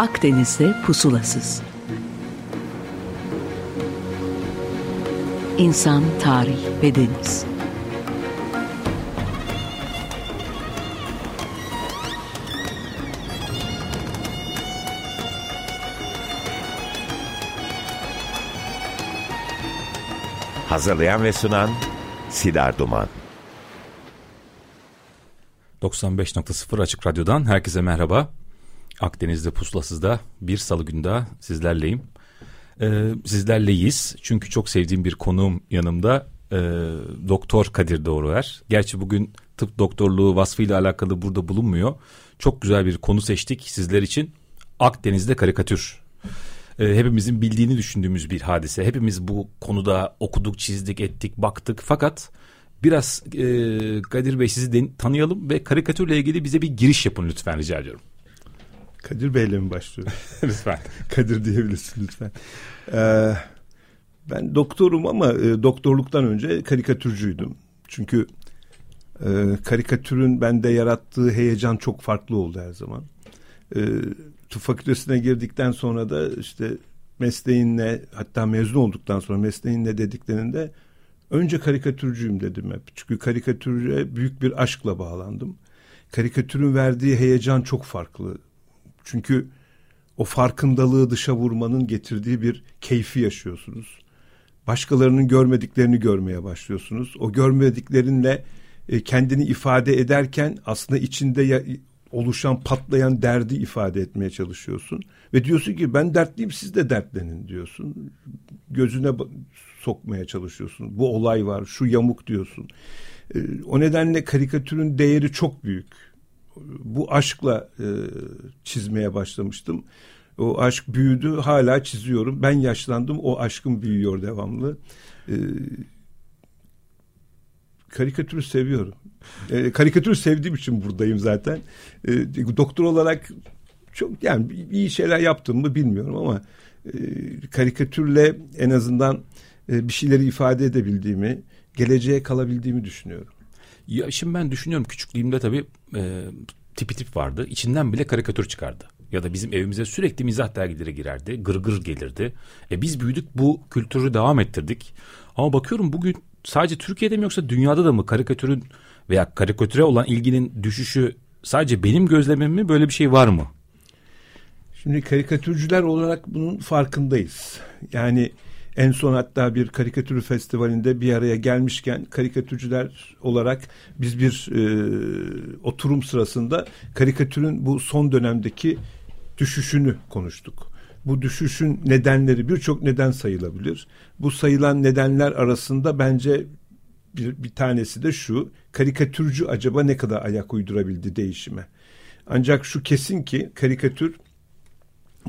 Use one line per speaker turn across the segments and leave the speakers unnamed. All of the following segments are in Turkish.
Akdeniz'de pusulasız. İnsan, tarih ve deniz.
Hazırlayan ve sunan Sidar Duman.
95.0 Açık Radyo'dan herkese merhaba. Akdeniz'de pusulasızda bir salı günde sizlerleyim. Ee, sizlerleyiz çünkü çok sevdiğim bir konuğum yanımda e, Doktor Kadir Doğruer. Gerçi bugün tıp doktorluğu vasfıyla alakalı burada bulunmuyor. Çok güzel bir konu seçtik sizler için. Akdeniz'de karikatür. Ee, hepimizin bildiğini düşündüğümüz bir hadise. Hepimiz bu konuda okuduk, çizdik, ettik, baktık. Fakat biraz e, Kadir Bey sizi de, tanıyalım ve karikatürle ilgili bize bir giriş yapın lütfen rica ediyorum.
Kadir Bey'le mi başlıyoruz?
lütfen.
Kadir diyebilirsin lütfen. Ee, ben doktorum ama e, doktorluktan önce karikatürcüydüm. Çünkü e, karikatürün bende yarattığı heyecan çok farklı oldu her zaman. E, tıp fakültesine girdikten sonra da işte mesleğinle hatta mezun olduktan sonra mesleğinle dediklerinde önce karikatürcüyüm dedim hep. Çünkü karikatüre büyük bir aşkla bağlandım. Karikatürün verdiği heyecan çok farklı. Çünkü o farkındalığı dışa vurmanın getirdiği bir keyfi yaşıyorsunuz. Başkalarının görmediklerini görmeye başlıyorsunuz. O görmediklerinle e, kendini ifade ederken aslında içinde oluşan patlayan derdi ifade etmeye çalışıyorsun. Ve diyorsun ki ben dertliyim siz de dertlenin diyorsun. Gözüne sokmaya çalışıyorsun. Bu olay var şu yamuk diyorsun. E, o nedenle karikatürün değeri çok büyük bu aşkla e, çizmeye başlamıştım. O aşk büyüdü, hala çiziyorum. Ben yaşlandım, o aşkım büyüyor devamlı. E, karikatürü seviyorum. E, karikatürü sevdiğim için buradayım zaten. E, doktor olarak çok yani iyi şeyler yaptım mı bilmiyorum ama e, karikatürle en azından e, bir şeyleri ifade edebildiğimi, geleceğe kalabildiğimi düşünüyorum.
Ya şimdi ben düşünüyorum küçüklüğümde tabii e, tipi tip vardı. İçinden bile karikatür çıkardı. Ya da bizim evimize sürekli mizah dergileri girerdi. Gırgır gır gelirdi. E biz büyüdük bu kültürü devam ettirdik. Ama bakıyorum bugün sadece Türkiye'de mi yoksa dünyada da mı karikatürün veya karikatüre olan ilginin düşüşü sadece benim gözlemim mi böyle bir şey var mı?
Şimdi karikatürcüler olarak bunun farkındayız. Yani en son hatta bir karikatür festivalinde bir araya gelmişken karikatürcüler olarak biz bir e, oturum sırasında karikatürün bu son dönemdeki düşüşünü konuştuk. Bu düşüşün nedenleri birçok neden sayılabilir. Bu sayılan nedenler arasında bence bir, bir tanesi de şu. Karikatürcü acaba ne kadar ayak uydurabildi değişime? Ancak şu kesin ki karikatür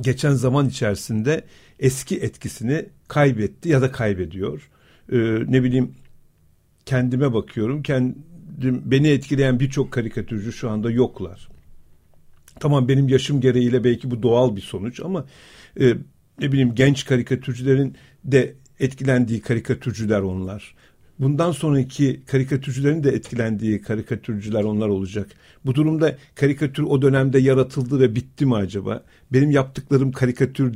geçen zaman içerisinde eski etkisini kaybetti ya da kaybediyor. Ee, ne bileyim kendime bakıyorum. Kendim beni etkileyen birçok karikatürcü şu anda yoklar. Tamam benim yaşım gereğiyle belki bu doğal bir sonuç ama e, ne bileyim genç karikatürcülerin de etkilendiği karikatürcüler onlar. Bundan sonraki karikatürcülerin de etkilendiği karikatürcüler onlar olacak. Bu durumda karikatür o dönemde yaratıldı ve bitti mi acaba? Benim yaptıklarım karikatür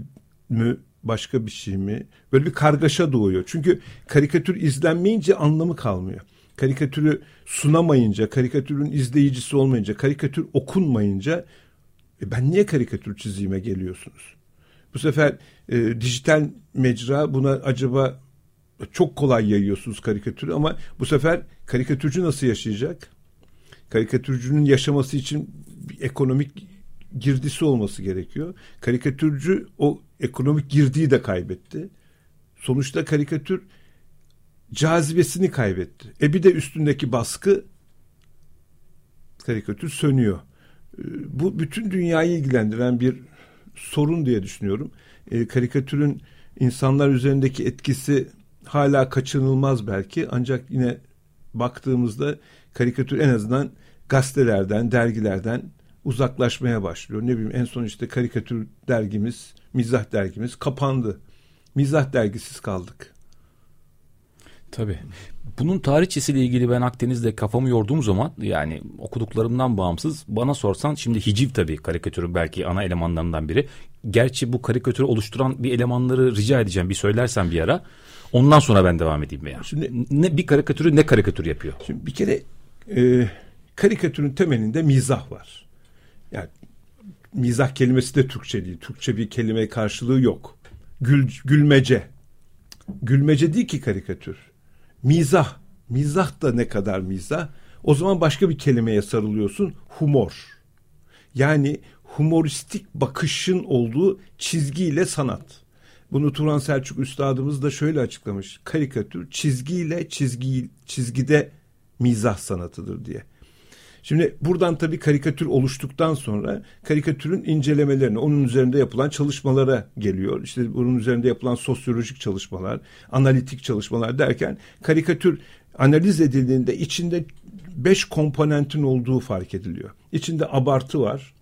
mü başka bir şey mi? Böyle bir kargaşa doğuyor. Çünkü karikatür izlenmeyince anlamı kalmıyor. Karikatürü sunamayınca, karikatürün izleyicisi olmayınca, karikatür okunmayınca e ben niye karikatür çizime geliyorsunuz? Bu sefer e, dijital mecra buna acaba çok kolay yayıyorsunuz karikatürü ama bu sefer karikatürcü nasıl yaşayacak? Karikatürcünün yaşaması için bir ekonomik girdisi olması gerekiyor. Karikatürcü o ekonomik girdiği de kaybetti. Sonuçta karikatür cazibesini kaybetti. E bir de üstündeki baskı karikatür sönüyor. E, bu bütün dünyayı ilgilendiren bir sorun diye düşünüyorum. E, karikatürün insanlar üzerindeki etkisi hala kaçınılmaz belki ancak yine baktığımızda karikatür en azından gazetelerden, dergilerden uzaklaşmaya başlıyor. Ne bileyim en son işte karikatür dergimiz, mizah dergimiz kapandı. Mizah dergisiz kaldık.
Tabii. Bunun tarihçesiyle ilgili ben Akdeniz'de kafamı yorduğum zaman yani okuduklarımdan bağımsız bana sorsan şimdi hiciv tabii karikatürün belki ana elemanlarından biri. Gerçi bu karikatürü oluşturan bir elemanları rica edeceğim bir söylersen bir ara. Ondan sonra ben devam edeyim veya. Şimdi ne bir karikatürü ne karikatür yapıyor?
Şimdi bir kere e, karikatürün temelinde mizah var. Yani mizah kelimesi de Türkçe değil. Türkçe bir kelime karşılığı yok. Gül, gülmece. Gülmece değil ki karikatür. Mizah. Mizah da ne kadar mizah? O zaman başka bir kelimeye sarılıyorsun. Humor. Yani humoristik bakışın olduğu çizgiyle sanat. Bunu Turan Selçuk Üstadımız da şöyle açıklamış. Karikatür çizgiyle çizgi, çizgide mizah sanatıdır diye. Şimdi buradan tabii karikatür oluştuktan sonra karikatürün incelemelerine, onun üzerinde yapılan çalışmalara geliyor. İşte bunun üzerinde yapılan sosyolojik çalışmalar, analitik çalışmalar derken karikatür analiz edildiğinde içinde beş komponentin olduğu fark ediliyor. İçinde abartı var,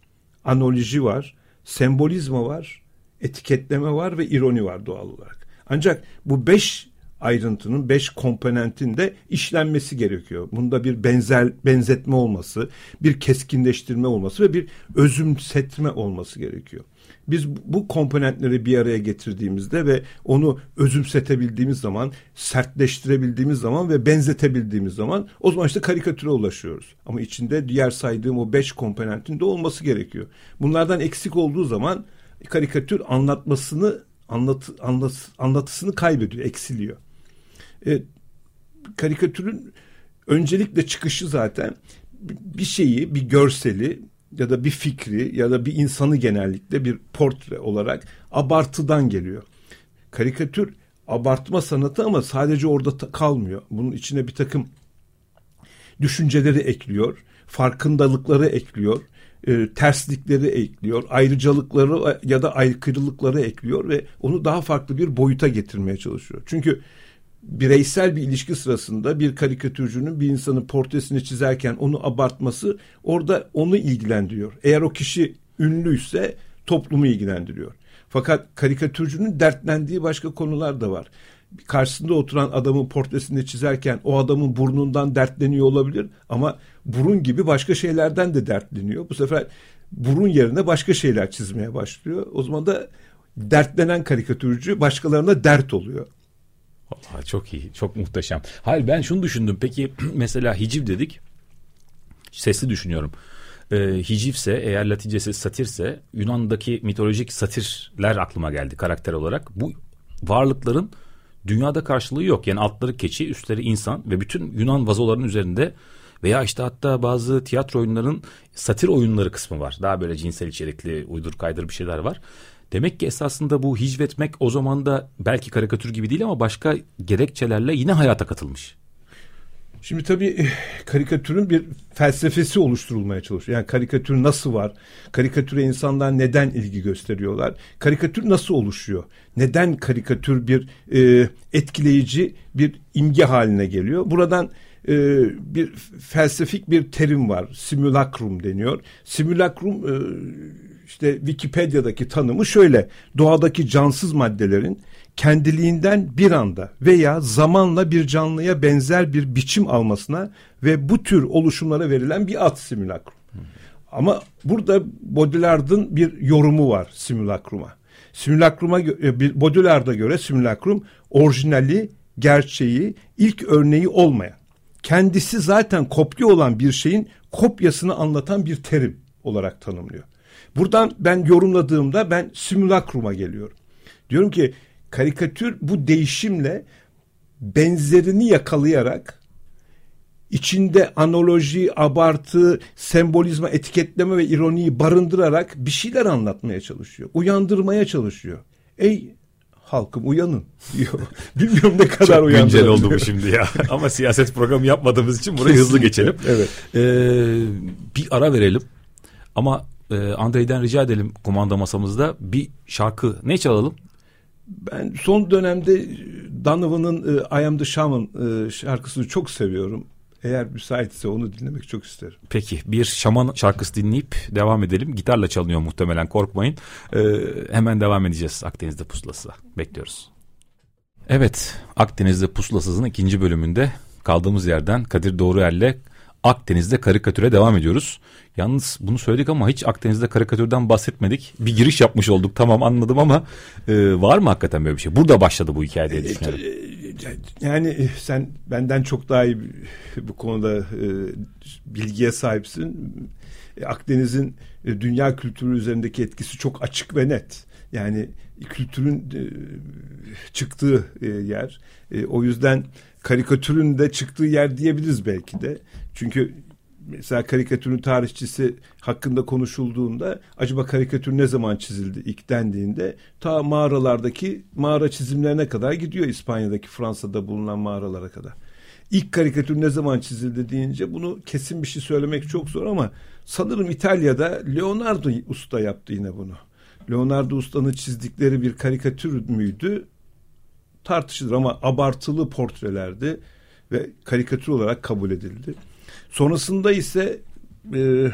analoji var, sembolizma var, etiketleme var ve ironi var doğal olarak. Ancak bu beş ayrıntının beş komponentin de işlenmesi gerekiyor. Bunda bir benzer benzetme olması, bir keskinleştirme olması ve bir özümsetme olması gerekiyor. Biz bu komponentleri bir araya getirdiğimizde ve onu özümsetebildiğimiz zaman, sertleştirebildiğimiz zaman ve benzetebildiğimiz zaman o zaman işte karikatüre ulaşıyoruz. Ama içinde diğer saydığım o beş komponentin de olması gerekiyor. Bunlardan eksik olduğu zaman karikatür anlatmasını anlat, anlat, anlatısını kaybediyor, eksiliyor. E, karikatürün öncelikle çıkışı zaten bir şeyi, bir görseli ya da bir fikri ya da bir insanı genellikle bir portre olarak abartıdan geliyor. Karikatür abartma sanatı ama sadece orada kalmıyor. Bunun içine bir takım düşünceleri ekliyor, farkındalıkları ekliyor, e, terslikleri ekliyor, ayrıcalıkları ya da aykırılıkları ekliyor ve onu daha farklı bir boyuta getirmeye çalışıyor. Çünkü bireysel bir ilişki sırasında bir karikatürcünün bir insanın portresini çizerken onu abartması orada onu ilgilendiriyor. Eğer o kişi ünlüyse toplumu ilgilendiriyor. Fakat karikatürcünün dertlendiği başka konular da var. Karşısında oturan adamın portresini çizerken o adamın burnundan dertleniyor olabilir ama burun gibi başka şeylerden de dertleniyor. Bu sefer burun yerine başka şeyler çizmeye başlıyor. O zaman da dertlenen karikatürcü başkalarına dert oluyor.
Vallahi çok iyi, çok muhteşem. Hayır ben şunu düşündüm. Peki mesela hiciv dedik. Sesli düşünüyorum. Ee, hicivse eğer Latincesi satirse Yunan'daki mitolojik satirler aklıma geldi karakter olarak. Bu varlıkların dünyada karşılığı yok. Yani altları keçi, üstleri insan ve bütün Yunan vazolarının üzerinde veya işte hatta bazı tiyatro oyunlarının satir oyunları kısmı var. Daha böyle cinsel içerikli uydur kaydır bir şeyler var. Demek ki esasında bu hicvetmek o zaman da belki karikatür gibi değil ama başka gerekçelerle yine hayata katılmış.
Şimdi tabii eh, karikatürün bir felsefesi oluşturulmaya çalışıyor. Yani karikatür nasıl var? Karikatüre insanlar neden ilgi gösteriyorlar? Karikatür nasıl oluşuyor? Neden karikatür bir e, etkileyici bir imge haline geliyor? Buradan e, bir felsefik bir terim var. Simulacrum deniyor. Simulacrum e, işte Wikipedia'daki tanımı şöyle. Doğadaki cansız maddelerin kendiliğinden bir anda veya zamanla bir canlıya benzer bir biçim almasına ve bu tür oluşumlara verilen bir ad simülakrum. Ama burada Baudrillard'ın bir yorumu var simülakruma. Simülakruma e, Baudrillard'a göre simülakrum orijinali, gerçeği, ilk örneği olmayan, kendisi zaten kopya olan bir şeyin kopyasını anlatan bir terim olarak tanımlıyor. Buradan ben yorumladığımda ben simülakruma geliyorum. Diyorum ki karikatür bu değişimle benzerini yakalayarak içinde analoji, abartı, sembolizma, etiketleme ve ironiyi barındırarak bir şeyler anlatmaya çalışıyor. Uyandırmaya çalışıyor. Ey halkım uyanın diyor. Bilmiyorum ne kadar Çok
güncel oldu bu şimdi ya. Ama siyaset programı yapmadığımız için burayı hızlı geçelim.
evet.
Ee, bir ara verelim. Ama e, Andrei'den rica edelim kumanda masamızda bir şarkı ne çalalım?
Ben son dönemde Donovan'ın e, I Am The Shaman e, şarkısını çok seviyorum. Eğer müsaitse onu dinlemek çok isterim.
Peki bir şaman şarkısı dinleyip devam edelim. Gitarla çalınıyor muhtemelen korkmayın. Ee, hemen devam edeceğiz Akdeniz'de pusulası. Bekliyoruz. Evet, Akdeniz'de Pusulasız'ın ikinci bölümünde kaldığımız yerden Kadir Doğruer'le Akdeniz'de karikatüre devam ediyoruz. Yalnız bunu söyledik ama hiç Akdeniz'de karikatürden bahsetmedik. Bir giriş yapmış olduk tamam anladım ama e, var mı hakikaten böyle bir şey? Burada başladı bu hikaye diye düşünüyorum.
E, yani e, sen benden çok daha iyi bu konuda e, bilgiye sahipsin. Akdeniz'in dünya kültürü üzerindeki etkisi çok açık ve net. Yani kültürün çıktığı yer. O yüzden karikatürün de çıktığı yer diyebiliriz belki de. Çünkü mesela karikatürün tarihçisi hakkında konuşulduğunda acaba karikatür ne zaman çizildi ilk dendiğinde ta mağaralardaki mağara çizimlerine kadar gidiyor İspanya'daki Fransa'da bulunan mağaralara kadar. İlk karikatür ne zaman çizildi deyince bunu kesin bir şey söylemek çok zor ama sanırım İtalya'da Leonardo Usta yaptı yine bunu. Leonardo Usta'nın çizdikleri bir karikatür müydü? Tartışılır ama abartılı portrelerdi ve karikatür olarak kabul edildi. Sonrasında ise e,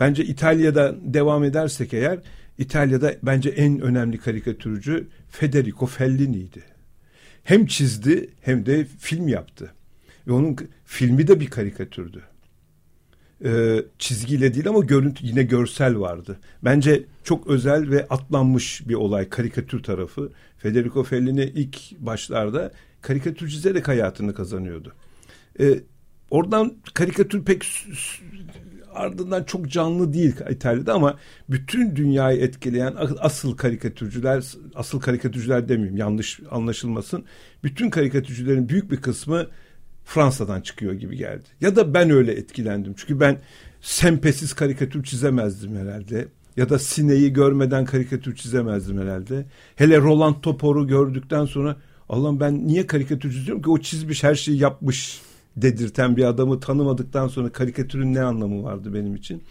bence İtalya'da devam edersek eğer İtalya'da bence en önemli karikatürcü Federico Fellini'ydi. Hem çizdi hem de film yaptı. Ve onun filmi de bir karikatürdü. Ee, çizgiyle değil ama görüntü yine görsel vardı. Bence çok özel ve atlanmış bir olay karikatür tarafı. Federico Fellini ilk başlarda karikatür çizerek hayatını kazanıyordu. Ee, Oradan karikatür pek ardından çok canlı değil İtalya'da ama bütün dünyayı etkileyen asıl karikatürcüler, asıl karikatürcüler demeyeyim yanlış anlaşılmasın. Bütün karikatürcülerin büyük bir kısmı Fransa'dan çıkıyor gibi geldi. Ya da ben öyle etkilendim. Çünkü ben sempesiz karikatür çizemezdim herhalde. Ya da sineği görmeden karikatür çizemezdim herhalde. Hele Roland Topor'u gördükten sonra Allah'ım ben niye karikatür çiziyorum ki o çizmiş her şeyi yapmış dedirten bir adamı tanımadıktan sonra karikatürün ne anlamı vardı benim için?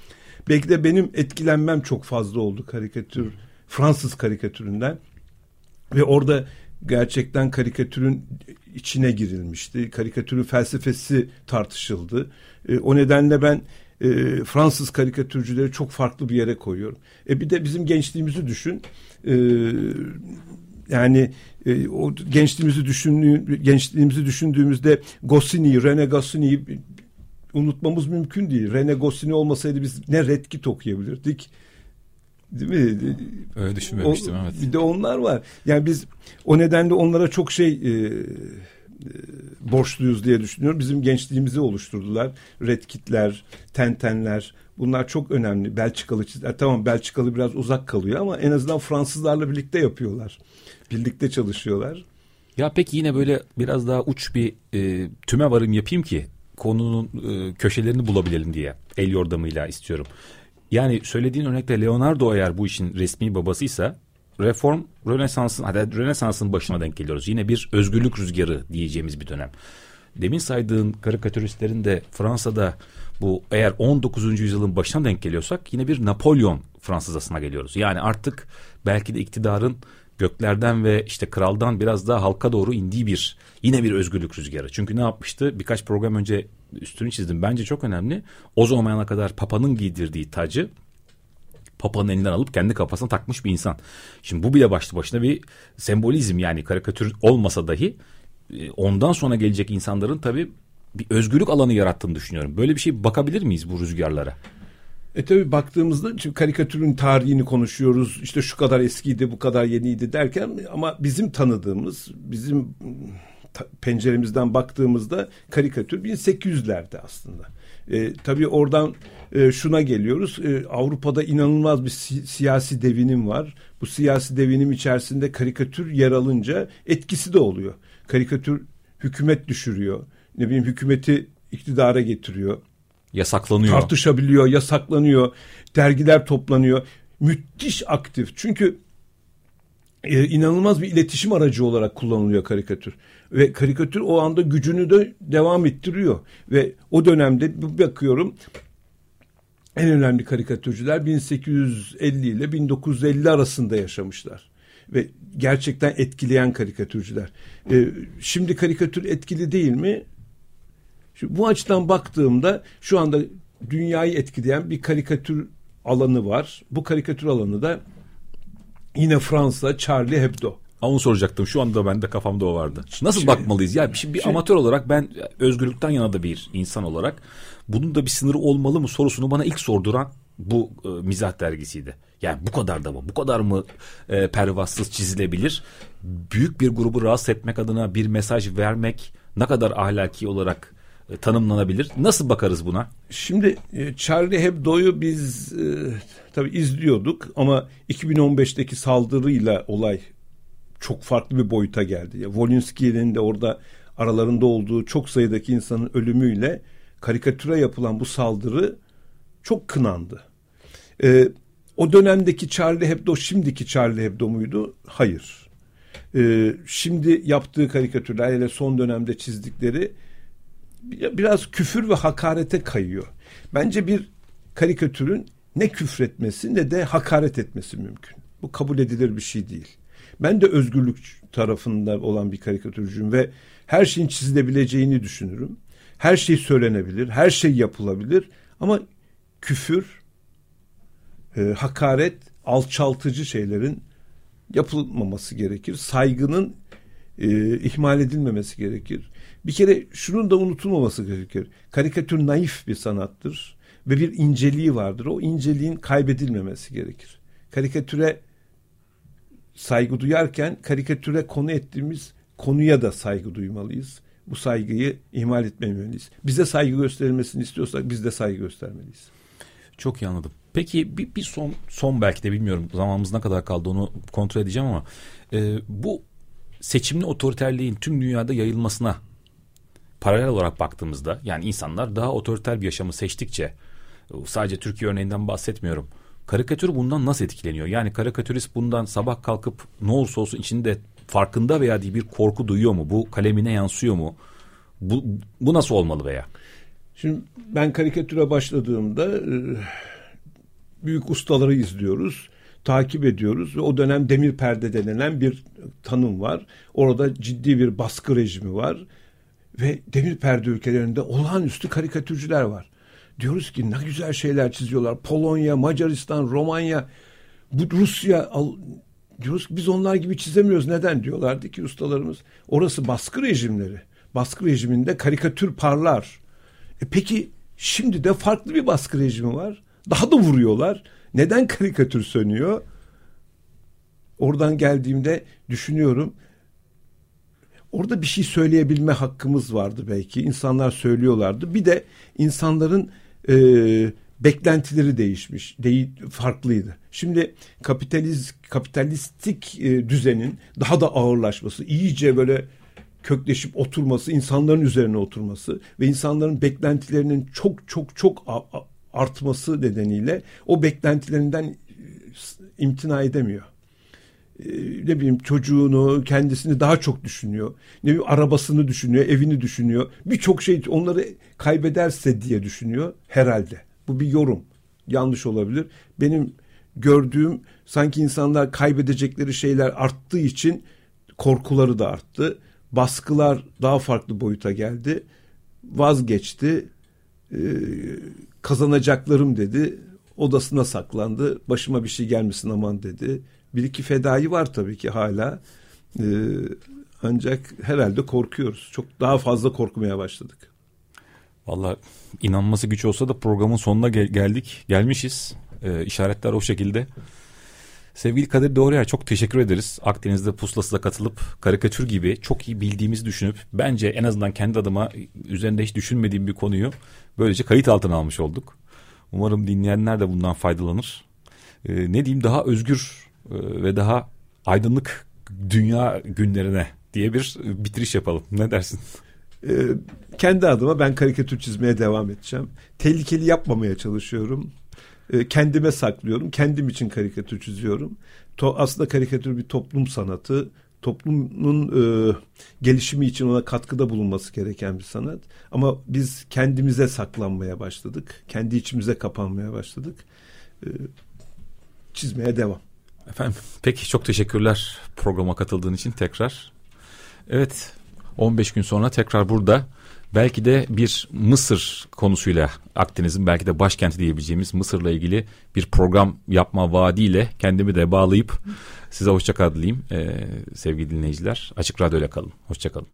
Belki de benim etkilenmem çok fazla oldu karikatür, Fransız karikatüründen. Ve orada gerçekten karikatürün içine girilmişti. Karikatürün felsefesi tartışıldı. E, o nedenle ben e, Fransız karikatürcüleri çok farklı bir yere koyuyorum. E bir de bizim gençliğimizi düşün. E, yani e, o gençliğimizi düşündüğü, gençliğimizi düşündüğümüzde Goscinny, Rene Goscinny'yi unutmamız mümkün değil. Rene Goscinny olmasaydı biz ne Redkit okuyabilirdik. Değil mi?
Öyle düşünmemiştim o, evet.
Bir de onlar var. Yani biz o nedenle onlara çok şey e, e, borçluyuz diye düşünüyorum. Bizim gençliğimizi oluşturdular. Redkitler, Tentenler bunlar çok önemli. Belçikalı çizgiler. Tamam Belçikalı biraz uzak kalıyor ama en azından Fransızlarla birlikte yapıyorlar. Birlikte çalışıyorlar.
Ya peki yine böyle biraz daha uç bir e, tüme varım yapayım ki konunun e, köşelerini bulabilelim diye el yordamıyla istiyorum. Yani söylediğin örnekte Leonardo eğer bu işin resmi babasıysa reform Rönesans'ın hadi Rönesans'ın başına denk geliyoruz. Yine bir özgürlük rüzgarı diyeceğimiz bir dönem. Demin saydığın karikatüristlerin de Fransa'da bu eğer 19. yüzyılın başına denk geliyorsak yine bir Napolyon Fransızasına geliyoruz. Yani artık belki de iktidarın göklerden ve işte kraldan biraz daha halka doğru indiği bir yine bir özgürlük rüzgarı. Çünkü ne yapmıştı? Birkaç program önce üstünü çizdim. Bence çok önemli. O zamanına kadar Papa'nın giydirdiği tacı Papa'nın elinden alıp kendi kafasına takmış bir insan. Şimdi bu bile başlı başına bir sembolizm yani karikatür olmasa dahi e, ondan sonra gelecek insanların tabii bir özgürlük alanı yarattığını düşünüyorum. Böyle bir şey bakabilir miyiz bu rüzgarlara?
E tabi baktığımızda şimdi karikatürün tarihini konuşuyoruz. İşte şu kadar eskiydi, bu kadar yeniydi derken ama bizim tanıdığımız, bizim penceremizden baktığımızda karikatür 1800'lerde aslında. E, tabii oradan e, şuna geliyoruz. E, Avrupa'da inanılmaz bir si- siyasi devinim var. Bu siyasi devinim içerisinde karikatür yer alınca etkisi de oluyor. Karikatür hükümet düşürüyor. Ne bileyim hükümeti iktidara getiriyor.
Yasaklanıyor.
Tartışabiliyor, yasaklanıyor. Dergiler toplanıyor. Müthiş aktif. Çünkü e, inanılmaz bir iletişim aracı olarak kullanılıyor karikatür. Ve karikatür o anda gücünü de devam ettiriyor. Ve o dönemde bakıyorum en önemli karikatürcüler 1850 ile 1950 arasında yaşamışlar. Ve gerçekten etkileyen karikatürcüler. Ee, şimdi karikatür etkili değil mi? Şimdi bu açıdan baktığımda şu anda dünyayı etkileyen bir karikatür alanı var. Bu karikatür alanı da yine Fransa Charlie Hebdo.
Onu soracaktım. Şu anda ben de kafamda o vardı. Nasıl
Şey-
bakmalıyız? Ya şimdi bir
şey-
amatör olarak ben özgürlükten yana da bir insan olarak bunun da bir sınırı olmalı mı sorusunu bana ilk sorduran bu e, mizah dergisiydi. Yani bu kadar da mı? Bu kadar mı e, pervasız çizilebilir? Büyük bir grubu rahatsız etmek adına bir mesaj vermek ne kadar ahlaki olarak e, tanımlanabilir? Nasıl bakarız buna?
Şimdi e, Charlie Hebdo'yu biz e, tabii izliyorduk ama 2015'teki saldırıyla olay çok farklı bir boyuta geldi. Ya, Wolinski'nin de orada aralarında olduğu çok sayıdaki insanın ölümüyle karikatüre yapılan bu saldırı çok kınandı. E, o dönemdeki Charlie Hebdo şimdiki Charlie Hebdo muydu? Hayır. E, şimdi yaptığı karikatürler hele son dönemde çizdikleri biraz küfür ve hakarete kayıyor. Bence bir karikatürün ne küfretmesi ne de hakaret etmesi mümkün. Bu kabul edilir bir şey değil. Ben de özgürlük tarafında olan bir karikatürcüyüm ve her şeyin çizilebileceğini düşünürüm. Her şey söylenebilir, her şey yapılabilir ama küfür, e, hakaret, alçaltıcı şeylerin yapılmaması gerekir. Saygının e, ihmal edilmemesi gerekir. Bir kere şunun da unutulmaması gerekir. Karikatür naif bir sanattır ve bir inceliği vardır. O inceliğin kaybedilmemesi gerekir. Karikatüre saygı duyarken karikatüre konu ettiğimiz konuya da saygı duymalıyız. Bu saygıyı ihmal etmemeliyiz. Bize saygı gösterilmesini istiyorsak biz de saygı göstermeliyiz.
Çok iyi anladım. Peki bir, bir son son belki de bilmiyorum zamanımız ne kadar kaldı onu kontrol edeceğim ama e, bu seçimli otoriterliğin tüm dünyada yayılmasına paralel olarak baktığımızda yani insanlar daha otoriter bir yaşamı seçtikçe sadece Türkiye örneğinden bahsetmiyorum. Karikatür bundan nasıl etkileniyor? Yani karikatürist bundan sabah kalkıp ne olursa olsun içinde farkında veya değil bir korku duyuyor mu? Bu kalemine yansıyor mu? Bu, bu nasıl olmalı veya?
Şimdi ben karikatüre başladığımda e, büyük ustaları izliyoruz, takip ediyoruz ve o dönem demir perde denilen bir tanım var. Orada ciddi bir baskı rejimi var ve demir perde ülkelerinde olağanüstü karikatürcüler var. Diyoruz ki ne güzel şeyler çiziyorlar. Polonya, Macaristan, Romanya, bu Rusya diyoruz ki biz onlar gibi çizemiyoruz. Neden diyorlardı ki ustalarımız? Orası baskı rejimleri. Baskı rejiminde karikatür parlar. E peki şimdi de farklı bir baskı rejimi var. Daha da vuruyorlar. Neden karikatür sönüyor? Oradan geldiğimde düşünüyorum. Orada bir şey söyleyebilme hakkımız vardı belki. İnsanlar söylüyorlardı. Bir de insanların e, beklentileri değişmiş, değil, farklıydı. Şimdi kapitaliz, kapitalistik e, düzenin daha da ağırlaşması, iyice böyle kökleşip oturması, insanların üzerine oturması ve insanların beklentilerinin çok çok çok artması nedeniyle o beklentilerinden e, imtina edemiyor. E, ne bileyim çocuğunu, kendisini daha çok düşünüyor. Ne bileyim arabasını düşünüyor, evini düşünüyor. Birçok şey onları kaybederse diye düşünüyor herhalde. Bu bir yorum. Yanlış olabilir. Benim gördüğüm sanki insanlar kaybedecekleri şeyler arttığı için korkuları da arttı. Baskılar daha farklı boyuta geldi. Vazgeçti. Ee, kazanacaklarım dedi. Odasına saklandı. Başıma bir şey gelmesin aman dedi. Bir iki fedai var tabii ki hala. Ee, ancak herhalde korkuyoruz. Çok daha fazla korkmaya başladık.
Valla inanması güç olsa da programın sonuna gel- geldik. Gelmişiz. Ee, işaretler o şekilde. Sevgili Kadir Doğruyer çok teşekkür ederiz. Akdeniz'de pusulasıza katılıp karikatür gibi çok iyi bildiğimizi düşünüp bence en azından kendi adıma üzerinde hiç düşünmediğim bir konuyu böylece kayıt altına almış olduk. Umarım dinleyenler de bundan faydalanır. Ee, ne diyeyim daha özgür e, ve daha aydınlık dünya günlerine diye bir bitiriş yapalım. Ne dersin?
Ee, kendi adıma ben karikatür çizmeye devam edeceğim. Tehlikeli yapmamaya çalışıyorum. Ee, kendime saklıyorum. Kendim için karikatür çiziyorum. To aslında karikatür bir toplum sanatı. Toplumun e, gelişimi için ona katkıda bulunması gereken bir sanat. Ama biz kendimize saklanmaya başladık. Kendi içimize kapanmaya başladık. Ee, çizmeye devam.
Efendim peki çok teşekkürler programa katıldığın için tekrar. Evet 15 gün sonra tekrar burada belki de bir Mısır konusuyla Akdeniz'in belki de başkenti diyebileceğimiz Mısır'la ilgili bir program yapma vaadiyle kendimi de bağlayıp size hoşçakal dileyim ee, sevgili dinleyiciler. Açık Radyo ile kalın. Hoşçakalın.